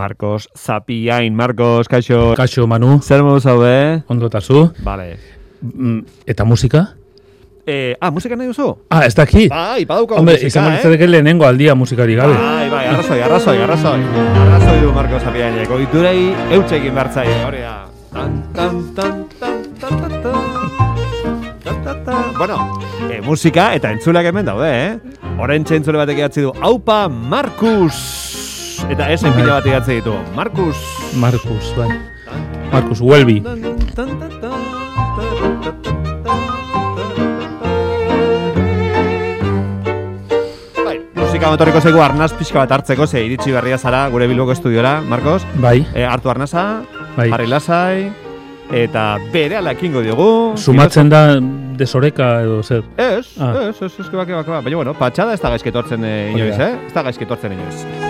Marcos Zapiain. Marcos, kaixo. Kaixo, Manu. Zer modu zaude? Ondo eta zu. Vale. Mm, Eta musika? Eh, ah, musika nahi duzu? Ah, ez daki. Bai, badauko Hombre, musika, izan eh? balitzateke lehenengo aldia musikari gabe. Bai, bai, arrazoi, arrazoi, arrazoi. Arrazoi du Marcos Zapiainek. Oiturei eutxe egin bertzaile, hori da. Tan, tan, tan, tan, tan, tan, tan. Tan, tan. Bueno, eh, musika eta entzuleak hemen daude, eh? Horen entzule batek idatzi du, Aupa Markus! Eta esen pila bat idatzi ditu, Markus! Marcus, bai. Welby. Tan, Bai, musika motoriko zaigu arnaz pixka bat hartzeko, ze iritsi berria zara gure bilboko estudiora, Marcos. Bai. E, hartu arnaza, Bai. jarri lasai, eta bere ala ekingo diogu. Sumatzen da desoreka edo zer. Ez, Ah. ez, ez, ez, keba, keba, keba. Baina, bueno, patxada ez da gaizketortzen e, Hori inoiz, da. eh? Ez da gaizketortzen inoiz. Bueno,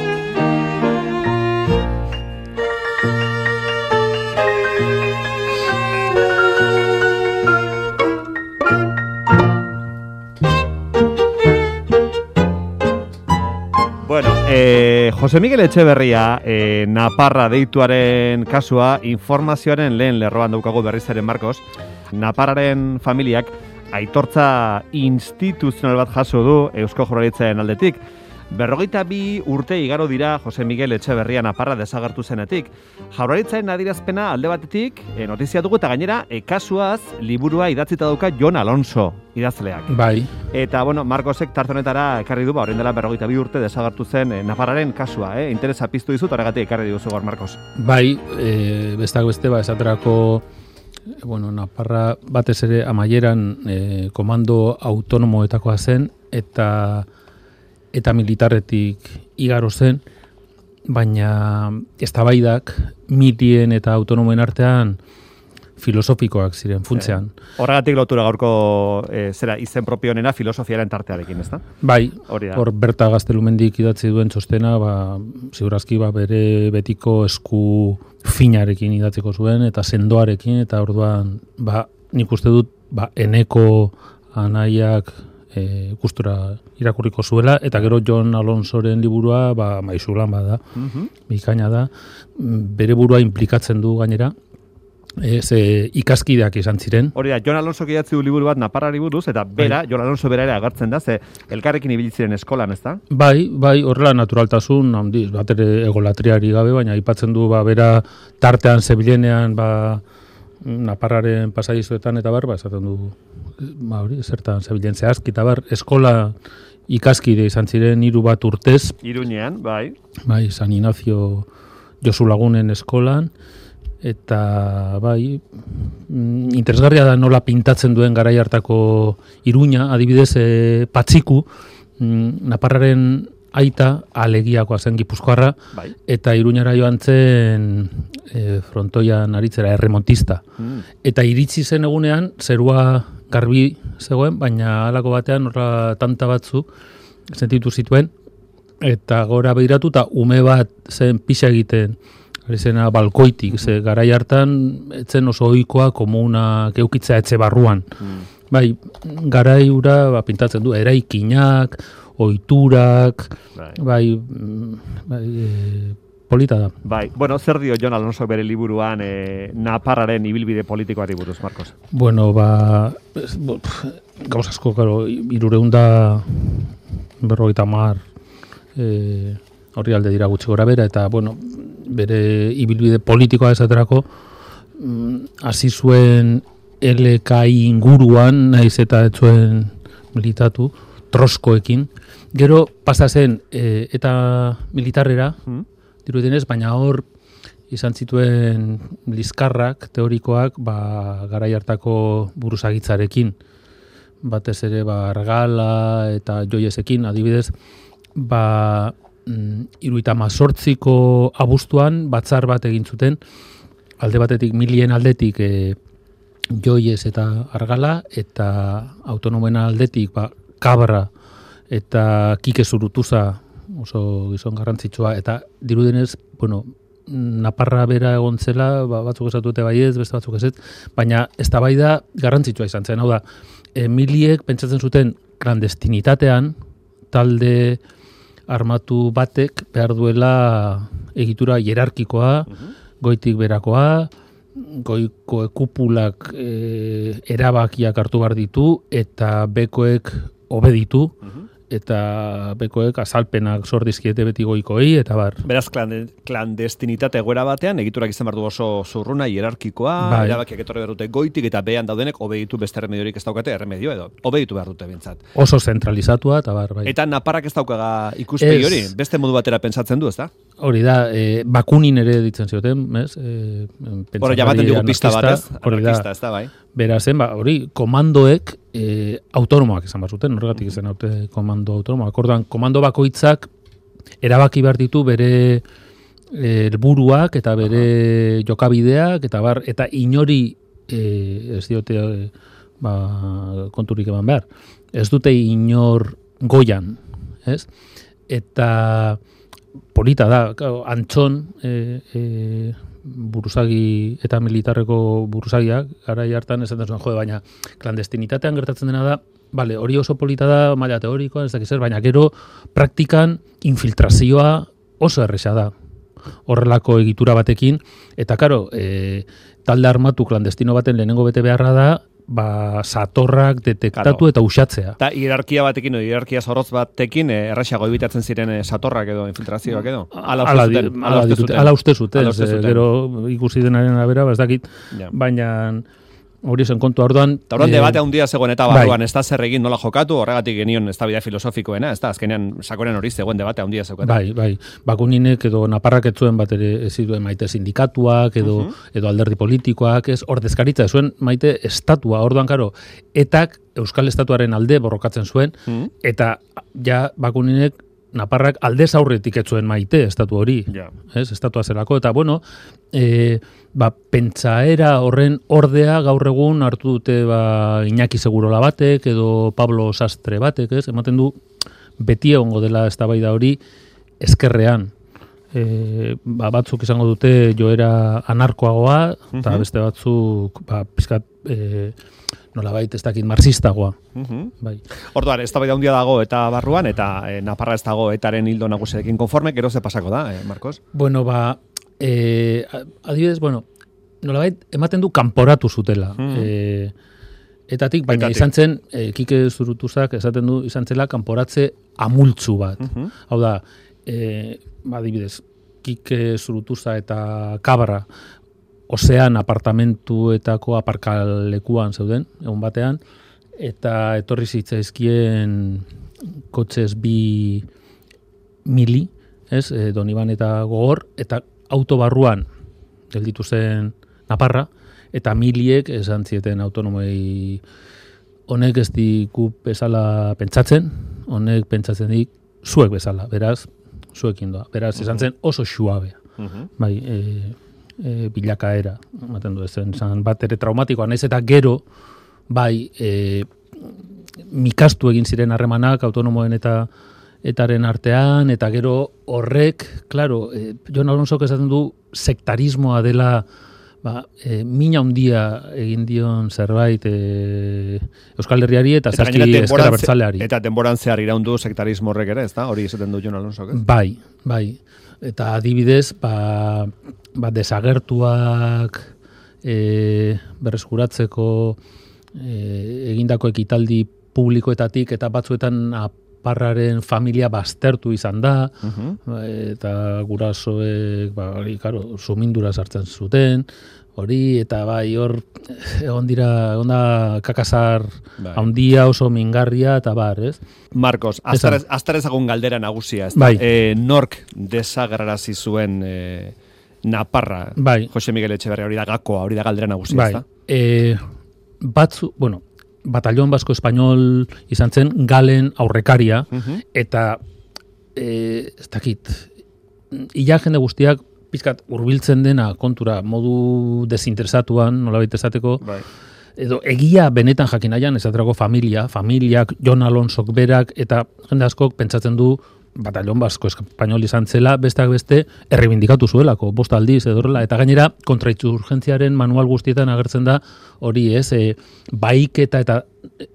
Jose Miguel Etxeberria, eh, Naparra deituaren kasua, informazioaren lehen lerroan daukagu berrizaren Marcos. Naparraren familiak aitortza instituzional bat jaso du Eusko Jaurlaritzaren aldetik. Berrogeita bi urte igaro dira Jose Miguel Etxeberria Naparra desagertu zenetik. Jaurlaritzaren adirazpena alde batetik, e, notizia dugu eta gainera, e, kasuaz liburua idatzita dauka Jon Alonso idazleak. Bai. Eta, bueno, Marcosek tarte honetara ekarri du, ba, orain dela berrogeita bi urte desagertu zen e, Naparraren kasua, eh? Interesa piztu dizut, horregatik ekarri diguzu gaur, Marcos. Bai, e, bestak beste, ba, esaterako, bueno, Naparra batez ere amaieran e, komando autonomoetakoa zen, eta eta militarretik igaro zen, baina eztabaidak milien eta autonomoen artean filosofikoak ziren funtzean. Horregatik lotura gaurko e, zera izen propio honena filosofiaren tartearekin, ezta? Bai, hor berta gaztelumendik idatzi duen txostena, ba, ziurazki ba, bere betiko esku finarekin idatziko zuen, eta sendoarekin, eta orduan, ba, nik uste dut, ba, eneko anaiak e, gustura irakurriko zuela, eta gero John Alonsoren liburua, ba, maizulan bada, Mhm. bikaina da, Mm, bere burua implikatzen du gainera, e, ze ikaskideak izan ziren, Hori da, Jon Alonso idatzi du liburu bat Naparrari buruz, eta bera, Jon Alonso bera ere agertzen da, ze elkarrekin ibili ziren eskolan, ezta? Bai, bai, horrela naturaltasun, handiz, bat ere egolatriari gabe, baina aipatzen du, ba, bera tartean zebilenean, ba, naparraren pasadizuetan eta bar, ba, esaten du, ba, hori, zertan zebilen zehazki, eta bar, eskola ikaskide izan ziren hiru bat urtez, Iruñean, bai. bai, San Ignacio Josu Lagunen eskolan, eta bai, mm, interesgarria da nola pintatzen duen garai hartako iruña, adibidez e, patziku, mm, Naparraren aita alegiakoa zen gipuzkoarra, Bai. eta iruñara joan zen e, frontoian aritzera erremontista. Mm. Eta iritsi zen egunean, zerua garbi zegoen, baina halako batean horra tanta batzu sentitu zituen, eta gora behiratu eta ume bat zen pixa egiten, ari zena balkoitik, ze garai hartan etzen oso ohikoa komuna keukitza etxe barruan. Mm. Bai, garai ura ba, pintatzen du, eraikinak, ohiturak, Bai. bai, mm, bai e, polita da. Bai, bueno, zer dio Jon Alonso bere liburuan e, Naparraren ibilbide politikoari buruz, Marcos? Bueno, ba, ez, bo, gauz asko, claro, irureunda berrogeita mar e, horri alde dira gutxi gora bera, eta, bueno, bere ibilbide politikoa esaterako, mm, hasi zuen LKI inguruan, naiz eta ez zuen militatu, troskoekin, gero pasa zen e, eta militarrera, Mm? dirudienez, baina hor izan zituen liskarrak, teorikoak, ba, garai hartako buruzagitzarekin. Batez ere, ba, argala eta joiesekin, adibidez, ba, mm, iruita mazortziko abuztuan, batzar bat egin zuten, alde batetik, milien aldetik, e, joiez eta argala, eta autonomen aldetik, ba, kabra eta kike zurutuza oso gizon garrantzitsua, eta dirudenez, bueno, naparra bera egon zela, ba, batzuk esatu dute baiez, beste batzuk eset, baina ez da bai da garrantzitsua izan zen, hau da, Emiliek pentsatzen zuten klandestinitatean, talde armatu batek behar duela egitura hierarkikoa, goitik berakoa, goiko kupulak e, erabakiak hartu behar ditu, eta bekoek obeditu, eta bekoek azalpenak sor dizkiete beti goikoei, eta bar. Beraz, klande, klandestinitate egoera batean, egiturak izan behar du oso zurruna, hierarkikoa, Bai. erabakiak etorri behar dute goitik, eta behan daudenek obeditu beste remediorik ez daukate, erremedio edo, obeditu behar dute bintzat. Oso zentralizatua, eta bar, bai. Eta naparrak ez daukaga ikuspegi hori, beste modu batera pentsatzen du, ez da? Hori da, e, bakunin ere ditzen zioten, ez? E, Hora, jamaten dugu pista bat, ez? Hori da, ez da, bai? Berazen, ba, hori, komandoek e, autonomoak izan behar zuten, horregatik izan haute komando autonomoak. Orduan, komando bakoitzak erabaki behar ditu bere e, helburuak eta bere jokabideak eta bar eta inori e, ez diote e, ba, konturik eman behar. Ez dute inor goian, ez? Eta polita da, antxon e, e, buruzagi eta militarreko buruzagiak, gara hartan esaten zuen, jode, baina klandestinitatean gertatzen dena da, bale, hori oso polita da, maila teorikoa, ez dakiz zer, baina gero praktikan infiltrazioa oso erresa da horrelako egitura batekin, eta karo, e, talde armatu klandestino baten lehenengo bete beharra da, ba, satorrak detektatu Claro. eta usatzea. Eta hierarkia batekin, hierarkia zorrotz batekin, eh, erraxago ebitatzen ziren eh, satorrak edo infiltrazioak edo? Ala uste Ala, zuten, ala zuten. ala uste zuten, Hala uste zuten. gero ikusi denaren arabera, ba, ez dakit, Ja. baina hori zen kontu orduan. Eta orduan eh, debate handia zegoen eta bai. barruan, ez da zer egin nola jokatu, horregatik genion ez da bida filosofikoena, ez da, azkenean sakoren hori zegoen debate handia zeukaten. Bai, bai. Bakuninek edo naparrak ez zuen bat ere ez zituen maite sindikatuak edo, edo alderdi politikoak, ez ordezkaritza ez zuen maite estatua. Orduan, karo, etak Euskal Estatuaren alde borrokatzen zuen, Mhm. eta ja bakuninek naparrak aldez aurretik ez zuen maite estatu hori. Ja. ez, estatua zelako, eta bueno, e, ba, pentsaera horren ordea gaur egun hartu dute ba, Iñaki Segurola batek, edo Pablo Sastre batek, ez, ematen du beti egongo dela eztabaida hori eskerrean. E, ba, batzuk izango dute joera anarkoagoa, eta Mhm. beste batzuk ba, pizkat, e, nolabait ez dakit marxistagoa. Mhm. Bai. Orduan, ez da handia dago eta barruan, eta eh, naparra ez dago etaren hildo nagusiarekin konforme, gero ze pasako da, eh, Marcos? Bueno, ba, e, adibidez, bueno, nolabait, ematen du kanporatu zutela. E, etatik, baina Etatik. izan zen, e, kike zurutuzak esaten du, izan zela kanporatze amultzu bat. Mhm. Hau da, e, ba, adibidez, kike zurutuza eta kabra, ozean apartamentuetako aparkalekuan zeuden, egun batean, eta etorri zitzaizkien kotxez bi mili, ez, e, Doniban eta Gogor, eta autobarruan gelditu zen Naparra, eta miliek esan zieten autonomei honek ez diku bezala pentsatzen, honek pentsatzen dik zuek bezala, beraz, zuekin doa. Beraz, esan zen oso suabea Mhm. bai, e, e, bilakaera, ematen du ezen, zan bat ere traumatikoa, naiz eta gero, bai, e, mikastu egin ziren harremanak autonomoen eta etaren artean, eta gero horrek, claro, e, Jon Alonsok esaten du sektarismoa dela ba, e, mina handia egin dion zerbait e, Euskal Herriari eta, Eta zazki ze- bertzaleari. Eta denboran zehar iraundu sektarismo horrek ere, ez da? Hori izaten du Jon Alonso, ez? Bai, bai. Eta adibidez, ba, ba desagertuak e, berreskuratzeko e, egindako ekitaldi publikoetatik eta batzuetan aparraren familia baztertu izan da, Mhm. ba, eta gurasoek, ba, hori, karo, sumindura sartzen zuten, hori, eta bai, hor, egon dira, egon da kakasar Bai. handia oso mingarria, eta bar, ez? Marcos, Esan. azter ezagun galdera nagusia, ez da? Bai. E, nork desagerrarazi zuen e, Naparra, Bai. Jose Miguel Etxeberria hori da gakoa, hori da galdera nagusia, Bai, ez e, batzu, bueno, Batallon Basko Espainol izan zen galen aurrekaria, Mhm. eta e, ez dakit, ila jende guztiak pizkat hurbiltzen dena kontura modu desinteresatuan, nolabait esateko, Bai. edo egia benetan jakin nahian, esaterako familia, familiak, Jon Alonsok berak, eta jende askok pentsatzen du, batallon basko espainol izan zela, besteak beste, errebindikatu zuelako, bost aldiz edorrela, eta gainera, kontraitxurgentziaren manual guztietan agertzen da, hori ez, e, baiketa eta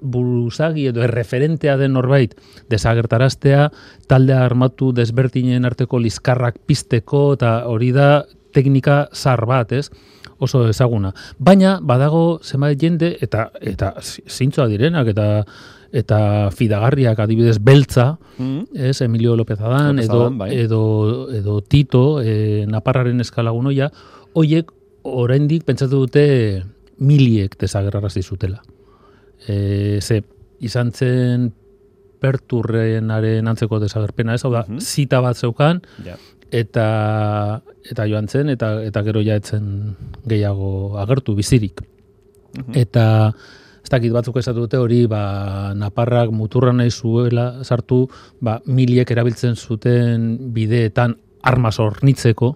buruzagi edo erreferentea den norbait desagertaraztea, talde armatu desbertinen arteko liskarrak pisteko, eta hori da teknika zar bat, ez? oso ezaguna. Baina, badago, zenbait jende, eta eta zintzoa direnak, eta eta fidagarriak adibidez beltza, mm ez, Emilio López Adán, edo, bai. edo, edo Tito, e, Naparraren eskalagunoia, hoiek oraindik pentsatu dute miliek desagerrarazi zutela. E, ze, izan zen perturrenaren antzeko desagerpena, ez, hau da, mm zita bat zeukan, eta eta joan zen, eta, eta gero jaetzen gehiago agertu bizirik. Mm Eta ez dakit batzuk esatu dute hori ba, naparrak muturra nahi zuela sartu ba, miliek erabiltzen zuten bideetan arma zornitzeko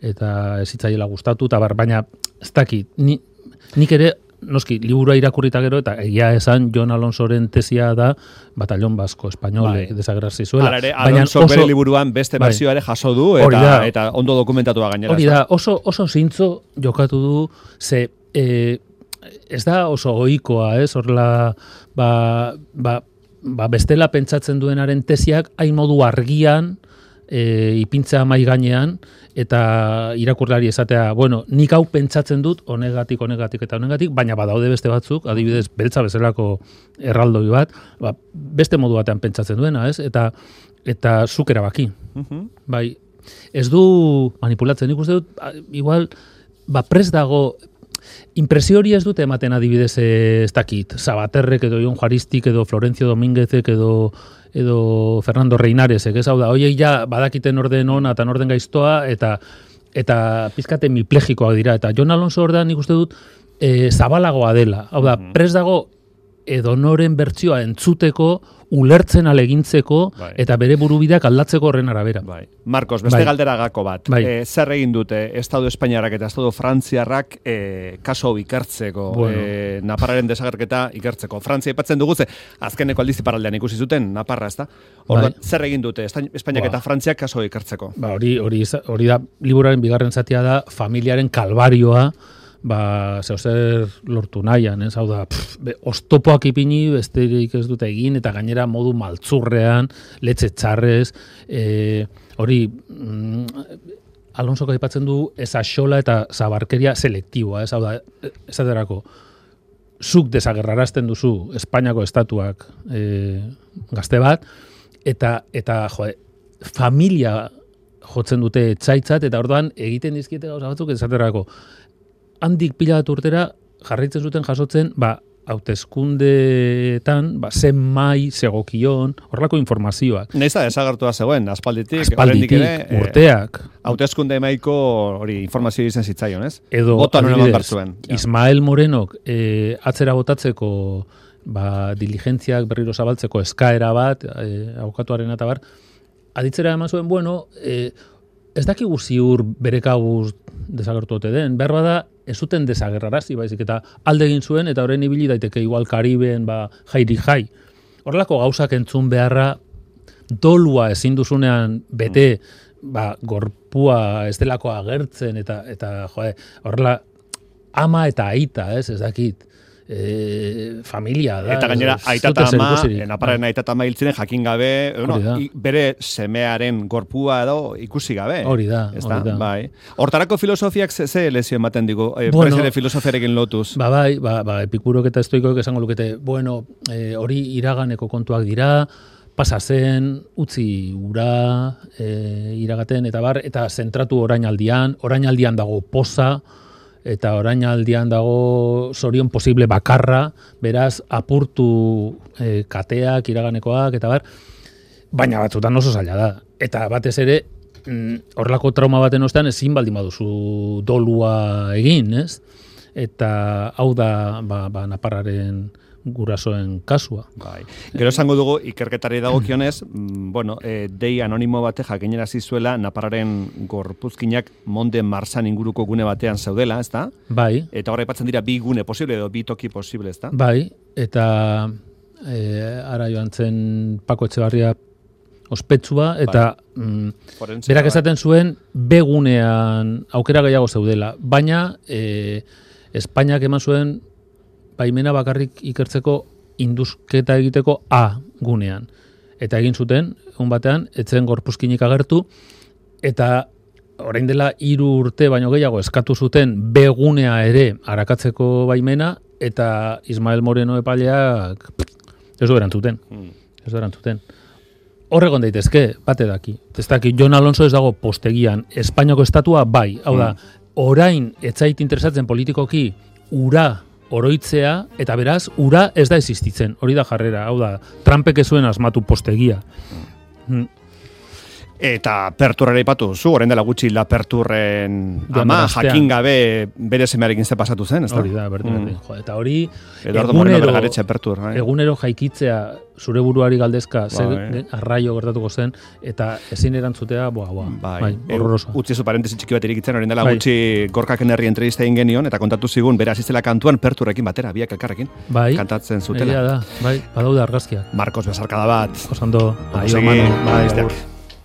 eta ez hitzaiela gustatu eta bar, baina ez dakit ni, nik ere noski, liburua irakurrita gero, eta egia esan Jon Alonsoren tesia da batallon basko espainole bai. desagerrazi zuela. Ere, Alonso bere liburuan beste bai. ere jaso du, eta, eta ondo dokumentatu da gainera. Hori da, oso, oso zintzo jokatu du, ze e, ez da oso ohikoa, ez? Horla ba, ba, ba bestela pentsatzen duenaren tesiak hain modu argian e, ipintza mai gainean eta irakurlari esatea, bueno, nik hau pentsatzen dut honegatik, honegatik eta honegatik, baina badaude beste batzuk, adibidez, beltza bezalako erraldoi bat, ba, beste modu batean pentsatzen duena, ez? Eta eta zuk erabaki. Bai, ez du manipulatzen, nik uste dut, igual, ba, pres dago Impresio hori ez dute ematen adibidez ez dakit, Sabaterrek edo Ion Juaristik edo Florencio Domínguezek edo edo Fernando Reinares, ez? Hau da, hoiei ja badakiten orden ona eta orden gaiztoa eta eta pizkate miplegikoak dira. Eta Jon Alonso orda nik uste dut e, zabalagoa dela. Hau da, pres dago edo noren bertsioa entzuteko ulertzen alegintzeko bai. eta bere burubideak aldatzeko horren arabera. Bai. Marcos, beste bai. galdera gako bat. Bai. E, zer egin dute Estado Espainiarrak eta Estado Frantziarrak e, kaso ikertzeko, bueno. e, Naparraren desagerketa ikertzeko. Frantzia ipatzen dugu ze, azkeneko aldizi paraldean ikusi zuten, Naparra, ez da? Bai. zer egin dute Espainiak eta Frantziak kaso ikertzeko? Ba, hori, hori, hori da, liburaren bigarren zatia da, familiaren kalbarioa, ba, zeu zer lortu nahian, ez? Hau da, pff, be, ostopoak ipini, besterik ez dute egin, eta gainera modu maltzurrean, letxe txarrez, e, hori, mm, Alonso kaipatzen du, ez axola eta zabarkeria selektiboa, ez? Hau da, ez zuk desagerrarazten duzu Espainiako estatuak e, gazte bat, eta, eta jo, familia jotzen dute txaitzat, eta orduan egiten dizkiete gauza batzuk, ez handik pila bat urtera jarraitzen zuten jasotzen, ba, hautezkundeetan, ba, zen mai, segokion, horrelako informazioak. Neiza desagartua zegoen, aspalditik, aspalditik ere, eh, urteak. E, hautezkunde maiko hori informazio izan zitzaion, ez? Edo, adibidez, Ismael Morenok e, atzera botatzeko ba, diligentziak berriro zabaltzeko eskaera bat, e, aukatuaren eta bar, aditzera eman zuen, bueno, e, ez dakigu ziur bere kabuz desagertu den, behar bada ez zuten desagerrarazi baizik eta alde egin zuen eta horren ibili daiteke igual Kariben ba jairi jai. Horrelako gauzak entzun beharra dolua ezin duzunean bete ba, gorpua ez delako agertzen eta eta joe, horrela ama eta aita, ez, ez dakit e, familia da. Eta gainera, aitata ama, napararen bai. aitata ama hiltzinen jakin gabe, no, bere semearen gorpua edo ikusi gabe. Hori da, hori da. Bai. Hortarako filosofiak ze, ze lezio ematen digu, e, bueno, filosofiarekin lotuz? Ba, bai, ba, ba, epikurok eta estoikoek esango lukete, bueno, e, hori iraganeko kontuak dira, pasa zen, utzi ura, e, iragaten, eta bar, eta zentratu orainaldian, orainaldian dago poza, eta orain aldian dago zorion posible bakarra, beraz apurtu e, kateak, iraganekoak, eta bar, baina batzutan oso zaila da. Eta batez ere, mm, horrelako trauma baten ostean ezin baldin baduzu dolua egin, ez? Eta hau da ba, ba, naparraren gurasoen kasua. Bai. Gero esango dugu ikerketari dagokionez, mm, bueno, e, dei anonimo bate jakinera zuela napararen gorpuzkinak monde marsan inguruko gune batean zaudela, ezta? Bai. Eta horre patzen dira bi gune posible edo bi toki posible, ezta? Bai. Eta e, ara joan zen Pako Etxebarria ospetsua, eta mm, Forentsikoa, berak bai. esaten zuen begunean aukera gehiago zeudela. Baina, e, Espainiak eman zuen baimena bakarrik ikertzeko induzketa egiteko A gunean. Eta egin zuten, egun batean, etzen gorpuzkinik agertu, eta orain dela hiru urte baino gehiago eskatu zuten begunea ere arakatzeko baimena, eta Ismael Moreno epaileak ez du erantzuten. Mm. Ez du erantzuten. Horregon daitezke, bate daki. Ez daki, Jon Alonso ez dago postegian. Espainiako estatua bai. Hau da, orain etzait interesatzen politikoki ura oroitzea, eta beraz, ura ez da existitzen. Hori da jarrera. Hau da, Trumpek ez zuen asmatu postegia. Mm. Eta perturrera ipatu zu, orain dela gutxi la perturren ama jakin gabe bere semearekin ze pasatu zen, ezta? Hori da, berdin, berdin. Jo, eta hori, Eduardo Moreno Bergaretxe pertur, bai. egunero jaikitzea zure buruari galdezka ze Bai. arraio gertatuko zen, eta ezin erantzutea, boa, boa, Bai, bai, E, horrorosa. utzi zu parentesi txiki bat irikitzen, orain dela Bai. gutxi gorkaken herri entrevista egin genion, eta kontatu zigun, bere asistela kantuan perturrekin batera, biak elkarrekin, Bai, kantatzen egia zutela. da, bai, badaude argazkiak. Marcos Besarkada bat, Osando, aio, mano, bai, besteak. agur.